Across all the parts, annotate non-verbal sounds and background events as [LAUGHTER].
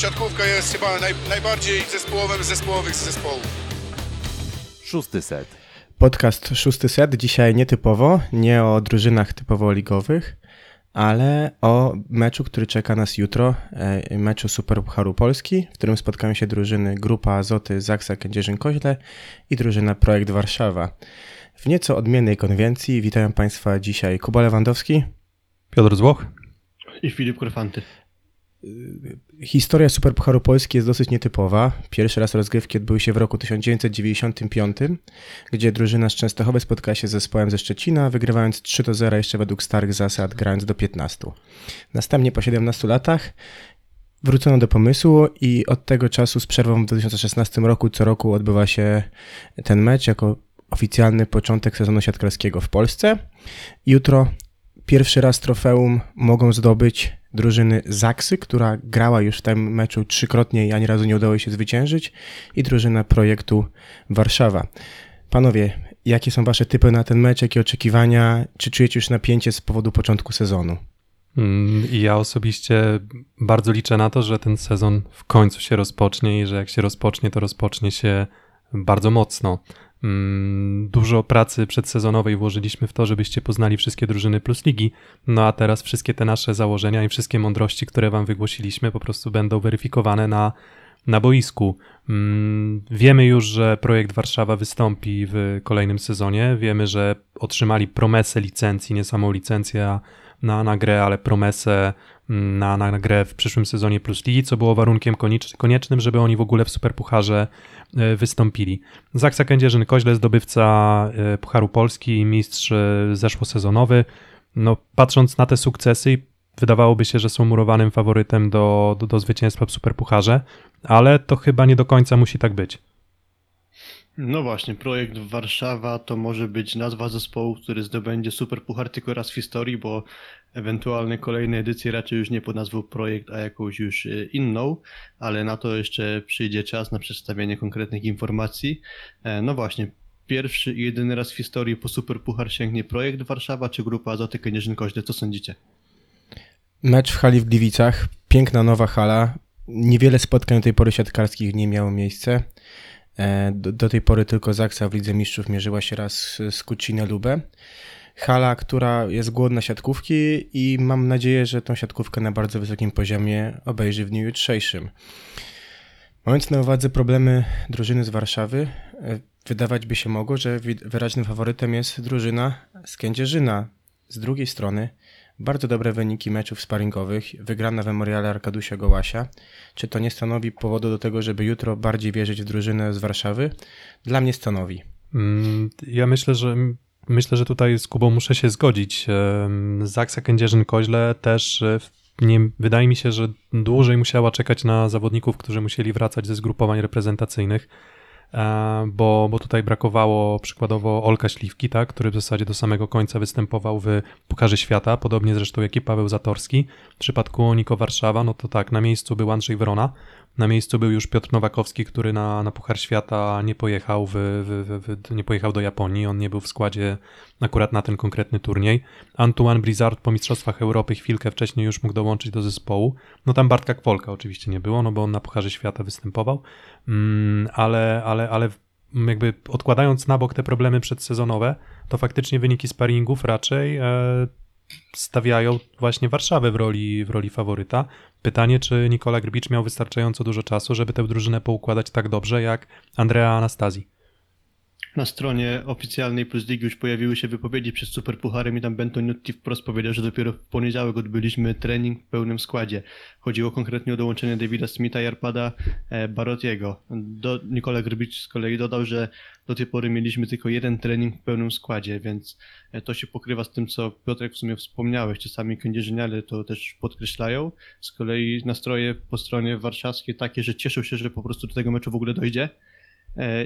siatkówka jest chyba naj, najbardziej zespołowym z zespołowych z zespołów. Szósty set. Podcast szósty set. Dzisiaj nietypowo, nie o drużynach typowo ligowych, ale o meczu, który czeka nas jutro, e, meczu Superpucharu Polski, w którym spotkają się drużyny Grupa Azoty Zaksa Kędzierzyn-Koźle i drużyna Projekt Warszawa. W nieco odmiennej konwencji witają Państwa dzisiaj Kuba Lewandowski, Piotr Złoch i Filip Korfanty. Historia Superpucharu Polski jest dosyć nietypowa. Pierwszy raz rozgrywki odbyły się w roku 1995, gdzie drużyna z Częstochowy spotkała się z zespołem ze Szczecina, wygrywając 3 do 0 jeszcze według starych zasad, grając do 15. Następnie po 17 latach wrócono do pomysłu i od tego czasu z przerwą w 2016 roku co roku odbywa się ten mecz jako oficjalny początek sezonu siatkarskiego w Polsce. Jutro pierwszy raz trofeum mogą zdobyć drużyny Zaksy, która grała już w tym meczu trzykrotnie i ani razu nie udało się zwyciężyć, i drużyna projektu Warszawa. Panowie, jakie są wasze typy na ten mecz, jakie oczekiwania? Czy czujecie już napięcie z powodu początku sezonu? Mm, I ja osobiście bardzo liczę na to, że ten sezon w końcu się rozpocznie i że jak się rozpocznie, to rozpocznie się bardzo mocno. Mm, dużo pracy przedsezonowej włożyliśmy w to, żebyście poznali wszystkie drużyny plus ligi, no a teraz wszystkie te nasze założenia i wszystkie mądrości, które wam wygłosiliśmy, po prostu będą weryfikowane na, na boisku. Mm, wiemy już, że projekt Warszawa wystąpi w kolejnym sezonie. Wiemy, że otrzymali promesę licencji, nie samą licencję na, na grę, ale promesę na, na grę w przyszłym sezonie Plus Ligi, co było warunkiem koniecznym, żeby oni w ogóle w Superpucharze e, wystąpili. Zaksa Kędzierzyn-Koźle, zdobywca e, Pucharu Polski i mistrz e, zeszłosezonowy. No, patrząc na te sukcesy, wydawałoby się, że są murowanym faworytem do, do, do zwycięstwa w Superpucharze, ale to chyba nie do końca musi tak być. No właśnie, projekt Warszawa to może być nazwa zespołu, który zdobędzie super puchar tylko raz w historii, bo ewentualne kolejne edycje raczej już nie pod nazwą projekt, a jakąś już e, inną, ale na to jeszcze przyjdzie czas na przedstawienie konkretnych informacji. E, no właśnie, pierwszy i jedyny raz w historii po super puchar sięgnie projekt Warszawa czy grupa Azoty Kędzierzyn-Koźle, co sądzicie? Mecz w hali w Gliwicach, piękna nowa hala, niewiele spotkań do tej pory siatkarskich nie miało miejsca. E, do, do, tej pory tylko Zaksa w Lidze Mistrzów mierzyła się raz z Kucinę Lubę. Hala, która jest głodna siatkówki i mam nadzieję, że tą siatkówkę na bardzo wysokim poziomie obejrzy w dniu jutrzejszym. Mając na uwadze problemy drużyny z Warszawy, e, wydawać by się mogło, że wyraźnym faworytem jest drużyna z Kędzierzyna. Z drugiej strony bardzo dobre wyniki meczów sparingowych, wygrana w Memoriale Arkadusia Gołasia. Czy to nie stanowi powodu do tego, żeby jutro bardziej wierzyć w drużynę z Warszawy? Dla mnie stanowi. Mm, ja myślę, że myślę, że tutaj z Kubą muszę się zgodzić. Zaksa Kędzierzyn-Koźle też e, nie, wydaje mi się, że dłużej musiała czekać na zawodników, którzy musieli wracać ze zgrupowań reprezentacyjnych. E, bo, bo tutaj brakowało przykładowo Olka Śliwki, tak, który w zasadzie do samego końca występował w Pukarze Świata, podobnie zresztą jak i Paweł Zatorski. W przypadku Niko Warszawa, no to tak, na miejscu był Andrzej Wrona, na miejscu był już Piotr Nowakowski, który na, na Puchar Świata nie pojechał, w, w, w, nie pojechał do Japonii, on nie był w składzie akurat na ten konkretny turniej. Antoine Blizzard po Mistrzostwach Europy chwilkę wcześniej już mógł dołączyć do zespołu. No tam Bartka Kwolka oczywiście nie było, no bo on na Pucharze Świata występował, mm, ale, ale, ale jakby odkładając na bok te problemy przedsezonowe, to faktycznie wyniki sparingów raczej e, stawiają właśnie Warszawę w roli, w roli faworyta. Pytanie, czy Nikola Grbicz miał wystarczająco dużo czasu, żeby tę drużynę poukładać tak dobrze jak Andrea Anastazji. Na stronie oficjalnej Plus Ligi już pojawiły się wypowiedzi przed Superpucharem i tam Bentonutti wprost powiedział, że dopiero w poniedziałek odbyliśmy trening w pełnym składzie. Chodziło konkretnie o dołączenie Davida Smitha i Arpada e, Barotiego. Do, Nikola Grbicz z kolei dodał, że do tej pory mieliśmy tylko jeden trening w pełnym składzie, więc e, to się pokrywa z tym, co Piotrek w sumie wspomniałeś. Czasami kędzierzyniale to też podkreślają. Z kolei nastroje po stronie warszawskiej takie, że cieszą się, że po prostu do tego meczu w ogóle dojdzie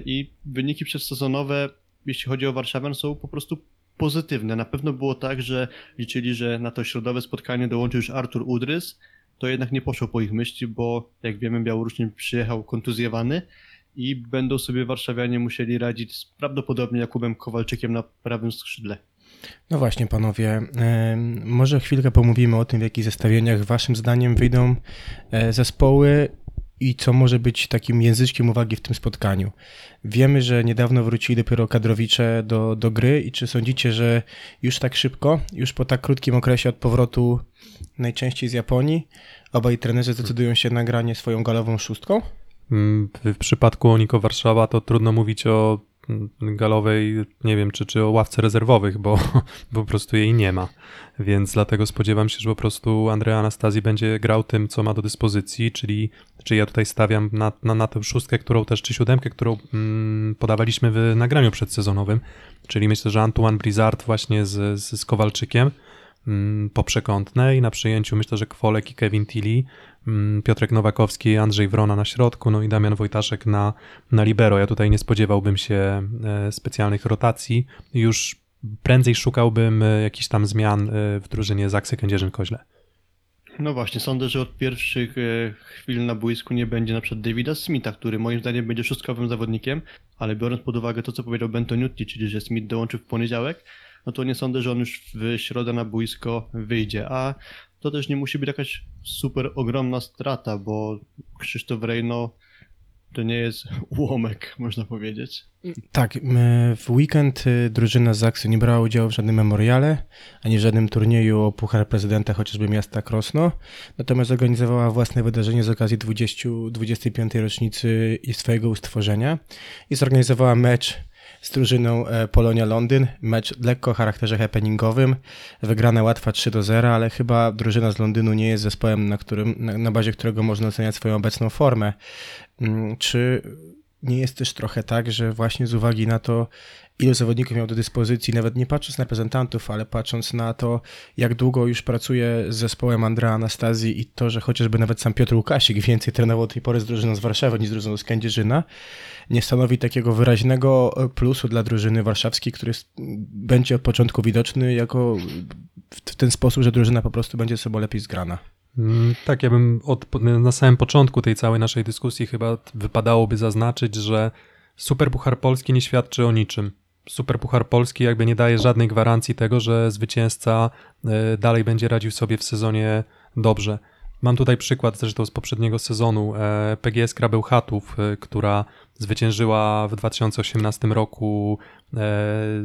I wyniki przedsezonowe, jeśli chodzi o Warszawę, są po prostu pozytywne. Na pewno było tak, że liczyli, że na to środowe spotkanie dołączy już Artur Udrys. To jednak nie poszło po ich myśli, bo jak wiemy, Białorusin przyjechał kontuzjowany i będą sobie warszawianie musieli radzić z prawdopodobnie Jakubem Kowalczykiem na prawym skrzydle. No właśnie, panowie, może chwilkę pomówimy o tym, w jakich zestawieniach waszym zdaniem wyjdą e, zespoły i co może być takim języczkiem uwagi w tym spotkaniu. Wiemy, że niedawno wrócili dopiero kadrowicze do, do gry i czy sądzicie, że już tak szybko, już po tak krótkim okresie od powrotu najczęściej z Japonii, obaj trenerzy zdecydują się na granie swoją galową szóstką? Mm, W, przypadku Oniko Warszawa to trudno mówić o galowej, nie wiem, czy, czy o ławce rezerwowych, bo, bo [LAUGHS] po prostu jej nie ma. Więc dlatego spodziewam się, że po prostu Andrea Anastazji będzie grał tym, co ma do dyspozycji, czyli, czyli ja tutaj stawiam na, na, na tę szóstkę, którą też, czy siódemkę, którą mm, podawaliśmy w nagraniu przedsezonowym, czyli myślę, że Antoine Brizard właśnie z, z, z Kowalczykiem mm, po przekątnej, na przyjęciu myślę, że Kwolek i Kevin Tilly, mm, Piotrek Nowakowski, Andrzej Wrona na środku, no i Damian Wojtaszek na, na libero. Ja tutaj nie spodziewałbym się e, specjalnych rotacji. Już prędzej szukałbym e, jakichś tam zmian e, w drużynie Zaksy Kędzierzyn-Koźle. No właśnie, sądzę, że od pierwszych chwil na boisku nie będzie na przykład Davida Smitha, który moim zdaniem będzie szóstkowym zawodnikiem, ale biorąc pod uwagę to, co powiedział Bentoniutti, czyli że Smith dołączy w poniedziałek, no to nie sądzę, że on już w środę na boisko wyjdzie, a to też nie musi być jakaś super ogromna strata, bo Krzysztof Rejno to nie jest ułomek, można powiedzieć. Tak, w weekend y, drużyna z Zaksy nie brała udziału w żadnym memoriale, ani w żadnym turnieju o Puchar Prezydenta chociażby miasta Krosno, natomiast zorganizowała własne wydarzenie z okazji 20, 25. rocznicy swojego ustworzenia i zorganizowała mecz z drużyną e, Polonia Londyn, mecz lekko o charakterze happeningowym, wygrana łatwa 3 do 0, ale chyba drużyna z Londynu nie jest zespołem, na, którym, na, na bazie którego można oceniać swoją obecną formę. Mm, Czy nie jest też trochę tak, że właśnie z uwagi na to, ilu zawodników miał do dyspozycji, nawet nie patrząc na reprezentantów, ale patrząc na to, jak długo już pracuje z zespołem Andrea Anastazji i to, że chociażby nawet sam Piotr Łukasik więcej trenował tej pory z drużyną z Warszawy niż z drużyną z Kędzierzyna, nie stanowi takiego wyraźnego plusu dla drużyny warszawskiej, który będzie od początku widoczny jako w ten sposób, że drużyna po prostu będzie sobą lepiej zgrana. Mm, Tak, ja bym od, na samym początku tej całej naszej dyskusji chyba wypadałoby zaznaczyć, że Superpuchar Polski nie świadczy o niczym. Superpuchar Polski jakby nie daje żadnej gwarancji tego, że zwycięzca e, dalej będzie radził sobie w sezonie dobrze. Mam tutaj przykład zresztą z poprzedniego sezonu e, PGS Krabełchatów, e, która zwyciężyła w 2018 roku e,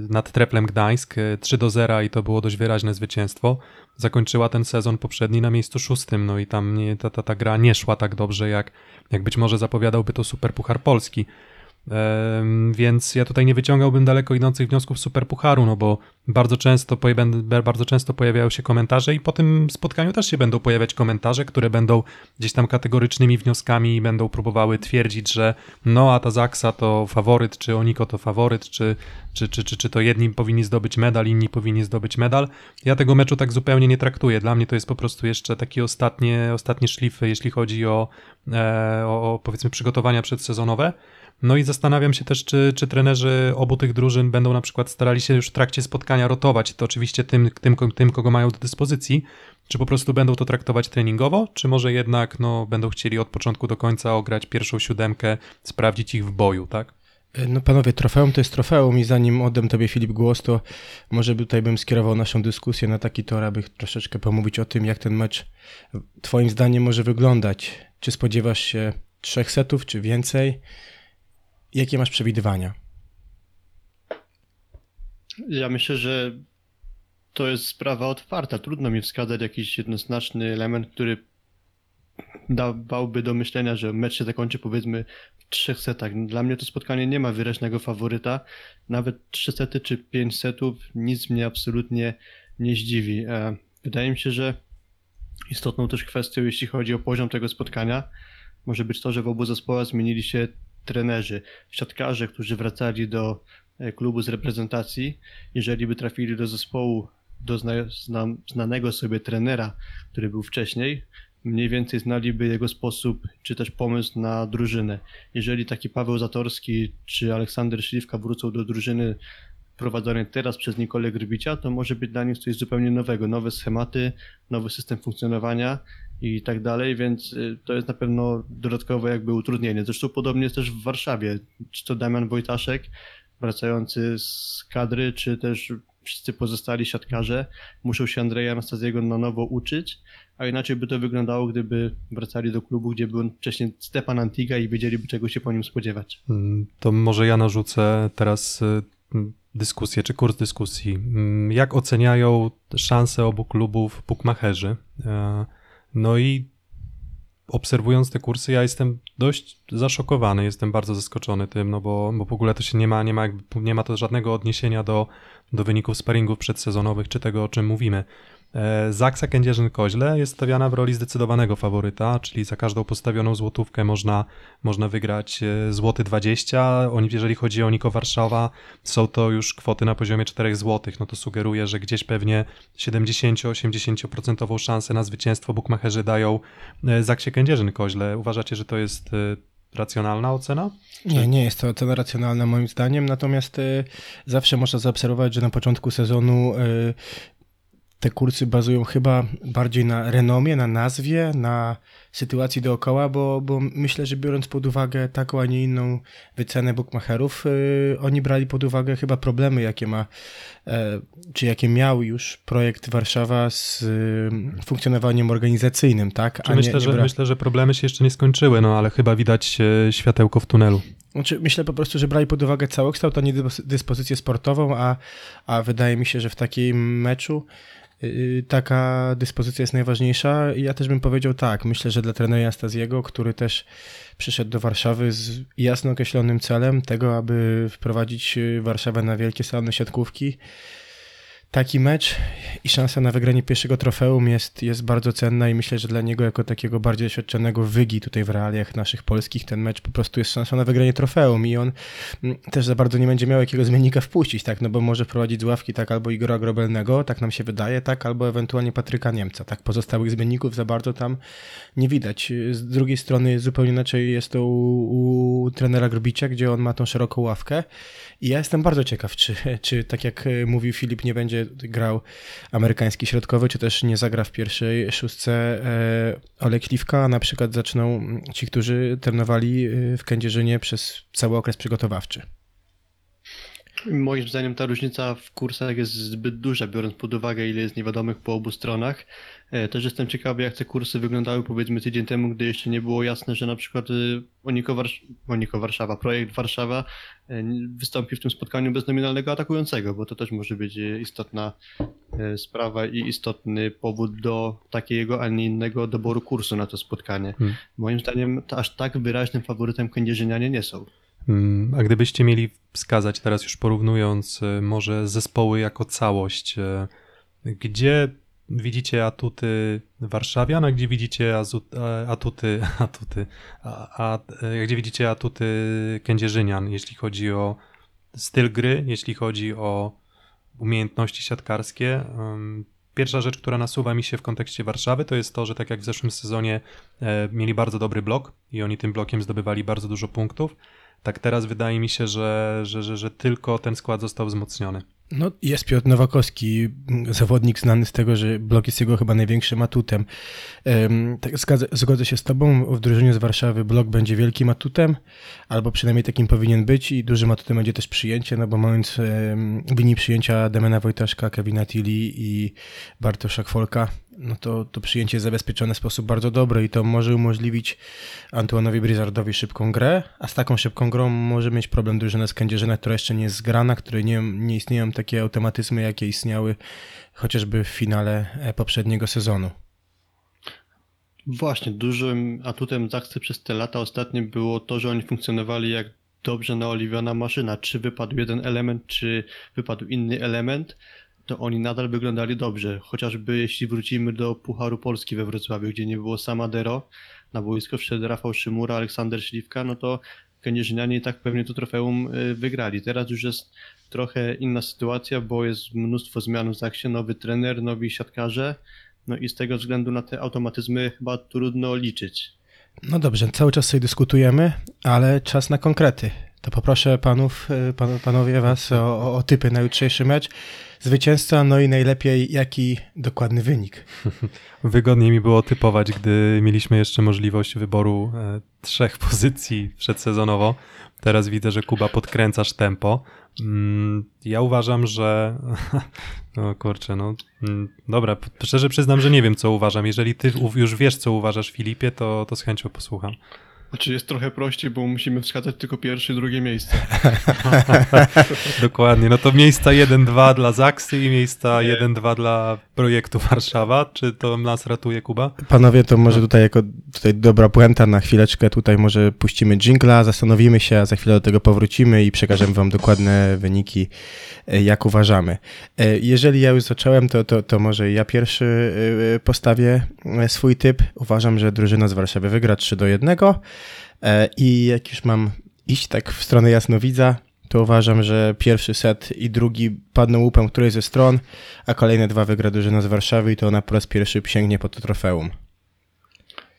nad Treplem Gdańsk e, 3 do 0 i to było dość wyraźne zwycięstwo. Zakończyła ten sezon poprzedni na miejscu szóstym, no i tam ta, ta, ta gra nie szła tak dobrze, jak, jak być może zapowiadałby to Superpuchar Polski. Więc ja tutaj nie wyciągałbym daleko idących wniosków Superpucharu, no bo bardzo często, bardzo często pojawiają się komentarze i po tym spotkaniu też się będą pojawiać komentarze, które będą gdzieś tam kategorycznymi wnioskami i będą próbowały twierdzić, że no a ta Zaksa to faworyt, czy Oniko to faworyt, czy, czy, czy, czy, czy to jedni powinni zdobyć medal, inni powinni zdobyć medal. Ja tego meczu tak zupełnie nie traktuję. Dla mnie to jest po prostu jeszcze takie ostatnie, ostatnie szlify, jeśli chodzi o, e, o o, powiedzmy przygotowania przedsezonowe. No i zastanawiam się też, czy, czy trenerzy obu tych drużyn będą na przykład starali się już w trakcie spotkania rotować, to oczywiście tym, tym, tym kogo mają do dyspozycji, czy po prostu będą to traktować treningowo, czy może jednak no, będą chcieli od początku do końca ograć pierwszą siódemkę, sprawdzić ich w boju, tak? No panowie, trofeum to jest trofeum i zanim oddam tobie Filip głos, to może tutaj bym skierował naszą dyskusję na taki tor, aby troszeczkę pomówić o tym, jak ten mecz twoim zdaniem może wyglądać. Czy spodziewasz się trzech setów, czy więcej? Jakie masz przewidywania? Ja myślę, że to jest sprawa otwarta. Trudno mi wskazać jakiś jednoznaczny element, który dawałby do myślenia, że mecz się zakończy powiedzmy w trzech setach. Dla mnie to spotkanie nie ma wyraźnego faworyta. Nawet trzy sety czy pięć setów nic mnie absolutnie nie zdziwi. E, Wydaje mi się, że istotną też kwestią, jeśli chodzi o poziom tego spotkania, może być to, że w obu zespołach zmienili się trenerzy, siatkarze, którzy wracali do e, klubu z reprezentacji, jeżeli by trafili do zespołu do zna, zna, znanego sobie trenera, który był wcześniej, mniej więcej znaliby jego sposób czy też pomysł na drużynę. Jeżeli taki Paweł Zatorski czy Aleksander Szliwka wrócą do drużyny prowadzonej teraz przez Nikolę Grbicia, to może być dla nich coś zupełnie nowego, nowe schematy, nowy system funkcjonowania i tak dalej, więc y, to jest na pewno dodatkowe jakby utrudnienie. Zresztą podobnie jest też w Warszawie, czy to Damian Wojtaszek, wracający z kadry, czy też wszyscy pozostali siatkarze muszą się Andrzeja Anastazjego na nowo uczyć, a inaczej by to wyglądało, gdyby wracali do klubu, gdzie był wcześniej Stepan Antiga i wiedzieliby czego się po nim spodziewać. Mm, To może ja narzucę teraz y, dyskusję, czy kurs dyskusji. Mm, Jak oceniają szanse obu klubów bukmacherzy? No i obserwując te kursy, ja jestem dość zaszokowany, jestem bardzo zaskoczony tym, no bo, bo w ogóle to się nie ma, nie ma, jakby, nie ma to żadnego odniesienia do, do wyników sparingów przedsezonowych, czy tego, o czym mówimy. E, Zaksa Kędzierzyn-Koźle jest stawiana w roli zdecydowanego faworyta, czyli za każdą postawioną złotówkę można, można wygrać e, złoty 20. Oni, jeżeli chodzi o Niko Warszawa, są to już kwoty na poziomie 4 złotych. No to sugeruje, że gdzieś pewnie 70-80% szansę na zwycięstwo bukmacherzy dają e, Zaksie Kędzierzyn-Koźle. Uważacie, że to jest racjonalna ocena? Nie, nie jest to ocena racjonalna moim zdaniem, natomiast y, zawsze można zaobserwować, że na początku sezonu y, te kursy bazują chyba bardziej na renomie, na nazwie, na sytuacji dookoła, bo, bo myślę, że biorąc pod uwagę taką, a nie inną wycenę bookmacherów, y, oni brali pod uwagę chyba problemy, jakie ma, e, czy jakie miał już projekt Warszawa z y, funkcjonowaniem organizacyjnym, tak? Czy myślę, że, bra- myślę, że problemy się jeszcze nie skończyły, no ale chyba widać e, światełko w tunelu. Znaczy, myślę po prostu, że brali pod uwagę całokształt, a nie dys- dyspozycję sportową, a, a wydaje mi się, że w takim meczu yy, taka dyspozycja jest najważniejsza. I ja też bym powiedział tak, myślę, że dla trenera Anastazjego, który też przyszedł do Warszawy z jasno określonym celem tego, aby wprowadzić yy, Warszawę na wielkie salony siatkówki, taki mecz i szansa na wygranie pierwszego trofeum jest, jest bardzo cenna i myślę, że dla niego jako takiego bardziej doświadczonego wygi tutaj w realiach naszych polskich ten mecz po prostu jest szansą na wygranie trofeum i on mm, też za bardzo nie będzie miał jakiego zmiennika wpuścić, tak, no bo może wprowadzić z ławki tak albo Igora Grobelnego, tak nam się wydaje, tak, albo ewentualnie Patryka Niemca, tak, pozostałych zmienników za bardzo tam nie widać. Z drugiej strony zupełnie inaczej jest to u, u trenera Grbicia, gdzie on ma tą szeroką ławkę i ja jestem bardzo ciekaw, czy, czy tak jak mówił Filip, nie będzie grał amerykański środkowy, czy też nie zagra w pierwszej szóstce e, Olek Śliwka, a na przykład zaczną ci, którzy trenowali e, w Kędzierzynie przez cały okres przygotowawczy. Moim zdaniem ta różnica w kursach jest zbyt duża, biorąc pod uwagę, ile jest niewiadomych po obu stronach. E, Też jestem ciekawy, jak te kursy wyglądały powiedzmy tydzień temu, gdy jeszcze nie było jasne, że na przykład y, Oniko, Warsz- Oniko Warszawa, projekt Warszawa e, wystąpi w tym spotkaniu bez nominalnego atakującego, bo to też może być e, istotna e, sprawa i istotny powód do takiego, a nie innego doboru kursu na to spotkanie. Hmm. Moim zdaniem to aż tak wyraźnym faworytem kędzierzynianie nie są. Mm, A gdybyście mieli wskazać teraz już porównując e, może zespoły jako całość, e, gdzie widzicie atuty Warszawian, a gdzie widzicie azu- a- atuty, [LAUGHS] atuty, a, a, e, gdzie widzicie atuty Kędzierzynian, jeśli chodzi o styl gry, jeśli chodzi o umiejętności siatkarskie. Pierwsza rzecz, która nasuwa mi się w kontekście Warszawy, to jest to, że tak jak w zeszłym sezonie e, mieli bardzo dobry blok i oni tym blokiem zdobywali bardzo dużo punktów, tak teraz wydaje mi się, że, że, że, że tylko ten skład został wzmocniony. No, jest Piotr Nowakowski, zawodnik znany z tego, że blok jest jego chyba największym atutem. Em, tak, zgodzę się z tobą, w drużynie z Warszawy blok będzie wielkim atutem, albo przynajmniej takim powinien być i dużym atutem będzie też przyjęcie, no bo mając em, w linii przyjęcia Demena Wojtaszka, Kevina Tilly i Bartosza Kwolka, no to, to przyjęcie jest zabezpieczone w sposób bardzo dobry i to może umożliwić Antuanowi Brizardowi szybką grę, a z taką szybką grą może mieć problem drużyna z Kędzierzyna, która jeszcze nie jest zgrana, której nie, nie istnieją takie automatyzmy, jakie istniały chociażby w finale e, poprzedniego sezonu. Właśnie, dużym atutem Zaksy przez te lata ostatnie było to, że oni funkcjonowali jak dobrze naoliwiona maszyna. Czy wypadł jeden element, czy wypadł inny element, to oni nadal wyglądali dobrze. Chociażby jeśli wrócimy do Pucharu Polski we Wrocławiu, gdzie nie było Samadero, na boisko wszedł Rafał Szymura, Aleksander Śliwka, no to Kędzierzynianie i tak pewnie to trofeum y, wygrali. Teraz już jest trochę inna sytuacja, bo jest mnóstwo zmian w Zaksie, nowy trener, nowi siatkarze, no i z tego względu na te automatyzmy chyba trudno liczyć. No dobrze, cały czas sobie dyskutujemy, ale czas na konkrety. To poproszę panów, y, pan, panowie was o, o, typy na jutrzejszy mecz. Zwycięzca, no i najlepiej jaki dokładny wynik. [LAUGHS] Wygodniej mi było typować, gdy mieliśmy jeszcze możliwość wyboru e, trzech [LAUGHS] pozycji przedsezonowo. Teraz widzę, że Kuba podkręcasz tempo. Mm, ja uważam, że. [LAUGHS] No kurczę, no. mm, Dobra, szczerze przyznam, że nie wiem, co uważam. Jeżeli ty już wiesz, co uważasz, Filipie, to, to z chęcią posłucham. Znaczy jest trochę prościej, bo musimy wskazać tylko pierwsze i drugie miejsce. [LAUGHS] Dokładnie. No to miejsca 1-2 dla Zaksy i miejsca Nie. 1-2 dla projektu Warszawa. Czy to nas ratuje, Kuba? Panowie, to może tutaj jako tutaj dobra puenta na chwileczkę, tutaj może puścimy jingla, zastanowimy się, a za chwilę do tego powrócimy i przekażemy wam dokładne wyniki, e, jak uważamy. E, Jeżeli ja już zacząłem, to, to, to może ja pierwszy e, postawię swój typ. Uważam, że drużyna z Warszawy wygra 3 do 1 E, i jak już mam iść tak w stronę jasnowidza, to uważam, że pierwszy set i drugi padną łupem którejś ze stron, a kolejne dwa wygra drużyna z Warszawy i to ona po raz pierwszy sięgnie po to trofeum.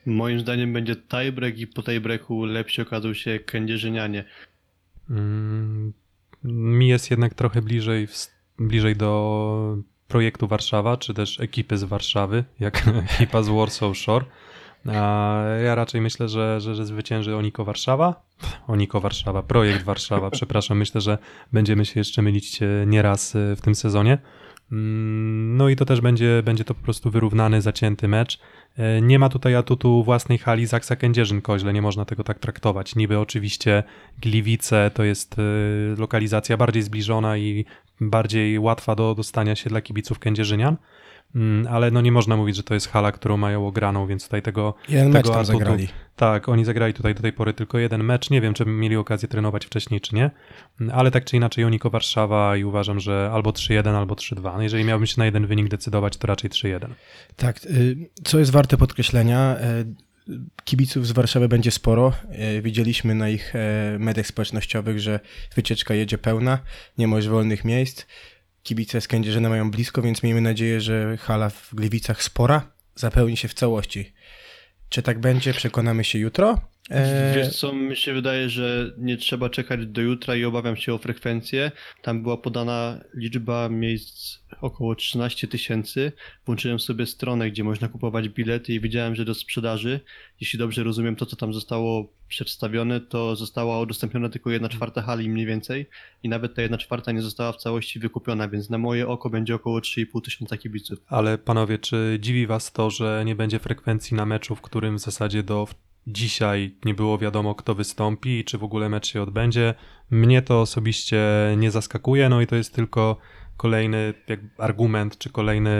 Moim zdaniem będzie tiebreak i po tiebreaku lepsi okazał się Kędzierzynianie. Mm, Mi jest jednak trochę bliżej, w- bliżej do projektu Warszawa, czy też ekipy z Warszawy, jak [LAUGHS] ekipa z Warsaw Shore. Ja raczej myślę, że, że, że zwycięży Oniko Warszawa. Oniko Warszawa, projekt Warszawa, [LAUGHS] przepraszam. Myślę, że będziemy się jeszcze mylić e, nieraz e, w tym sezonie. Mm, No i to też będzie, będzie to po prostu wyrównany, zacięty mecz. E, Nie ma tutaj atutu własnej hali Zaksa Kędzierzyn-Koźle, nie można tego tak traktować. Niby oczywiście Gliwice to jest lokalizacja bardziej zbliżona i bardziej łatwa do dostania się dla kibiców Kędzierzynian, ale no nie można mówić, że to jest hala, którą mają ograną, więc tutaj tego, Jeden mecz tego tam atutu, zagrali. tak, oni zagrali tutaj do tej pory tylko jeden mecz. Nie wiem, czy mieli okazję trenować wcześniej, czy nie, ale tak czy inaczej Oniko Warszawa i uważam, że albo 3-1, albo 3-2. No jeżeli miałbym się na jeden wynik decydować, to raczej 3-1. Tak, y, co jest warte podkreślenia, y, kibiców z Warszawy będzie sporo. Y, Widzieliśmy na ich e, mediach społecznościowych, że wycieczka jedzie pełna, nie ma już wolnych miejsc. Kibice z Kędzierzyna mają blisko, więc miejmy nadzieję, że hala w Gliwicach spora zapełni się w całości. Czy tak będzie, przekonamy się jutro. E, Wiesz co, mi się wydaje, że nie trzeba czekać do jutra i obawiam się o frekwencję. Tam była podana liczba miejsc około 13 tysięcy. Włączyłem sobie stronę, gdzie można kupować bilety i widziałem, że do sprzedaży, jeśli dobrze rozumiem to, co tam zostało przedstawione, to została udostępniona tylko jedna czwarta hali mniej więcej i nawet ta jedna czwarta nie została w całości wykupiona, więc na moje oko będzie około 3,5 tysiąca kibiców. Ale panowie, czy dziwi was to, że nie będzie frekwencji na meczu, w którym w zasadzie do dzisiaj nie było wiadomo, kto wystąpi i czy w ogóle mecz się odbędzie? Mnie to osobiście nie zaskakuje, no i to jest tylko kolejny argument, czy kolejny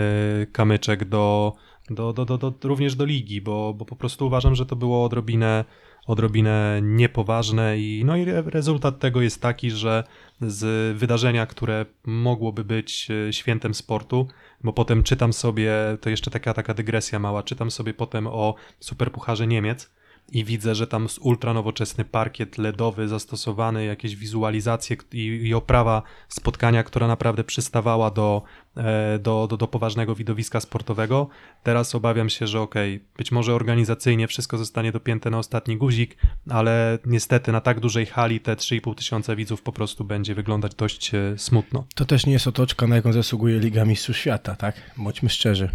kamyczek do, do, do, do, do, również do ligi, bo, bo po prostu uważam, że to było odrobinę odrobinę niepoważne i no i re- rezultat tego jest taki, że z wydarzenia, które mogłoby być e, świętem sportu, bo potem czytam sobie, to jeszcze taka, taka dygresja mała, czytam sobie potem o Superpucharze Niemiec i widzę, że tam jest ultra nowoczesny parkiet LEDowy zastosowany, jakieś wizualizacje i, i oprawa spotkania, która naprawdę przystawała do, e, do, do, do poważnego widowiska sportowego. Teraz obawiam się, że okej, być może organizacyjnie wszystko zostanie dopięte na ostatni guzik, ale niestety na tak dużej hali te 3,5 tysiąca widzów po prostu będzie wyglądać dość e, smutno. to też nie jest otoczka, na jaką zasługuje Liga Mistrzów Świata, tak? Bądźmy szczerzy.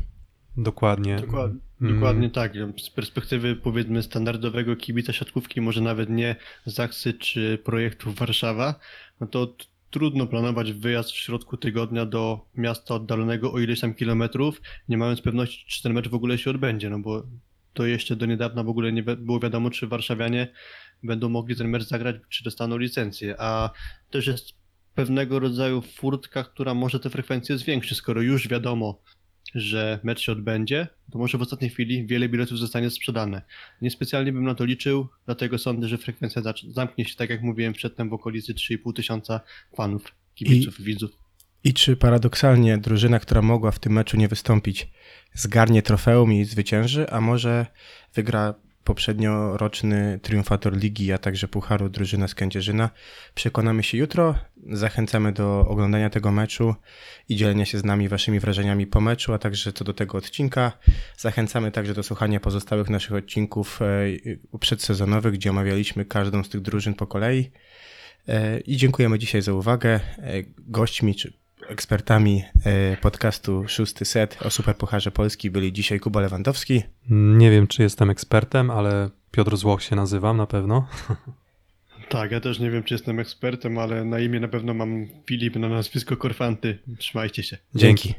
Dokładnie. Dokładnie. Dokładnie tak. Z perspektywy powiedzmy standardowego kibica siatkówki, może nawet nie Zaksy czy projektu Warszawa, no to trudno planować wyjazd w środku tygodnia do miasta oddalonego o ileś tam kilometrów, nie mając pewności, czy ten mecz w ogóle się odbędzie, no bo to jeszcze do niedawna w ogóle nie było wiadomo, czy warszawianie będą mogli ten mecz zagrać, czy dostaną licencję, a też jest pewnego rodzaju furtka, która może te frekwencje zwiększy, skoro już wiadomo, że mecz się odbędzie, to może w ostatniej chwili wiele biletów zostanie sprzedane. Niespecjalnie bym na to liczył, dlatego sądzę, że frekwencja zamknie się, tak jak mówiłem przedtem, w okolicy 3,5 tysiąca fanów, kibiców, widzów. I czy paradoksalnie drużyna, która mogła w tym meczu nie wystąpić, zgarnie trofeum i zwycięży, a może wygra poprzednio roczny triumfator ligi, a także pucharu drużyna z Kędzierzyna. Przekonamy się jutro. Zachęcamy do oglądania tego meczu i dzielenia się z nami waszymi wrażeniami po meczu, a także co do tego odcinka. Zachęcamy także do słuchania pozostałych naszych odcinków e, przedsezonowych, gdzie omawialiśmy każdą z tych drużyn po kolei. E, I dziękujemy dzisiaj za uwagę. E, Gośćmi czy ekspertami e, podcastu Szósty Set o Superpucharze Polski byli dzisiaj Kuba Lewandowski. Nie wiem, czy jestem ekspertem, ale Piotr Złoch się nazywam na pewno. [LAUGHS] Tak, ja też nie wiem, czy jestem ekspertem, ale na imię na pewno mam Filip, na nazwisko Korfanty. Trzymajcie się. Dzięki.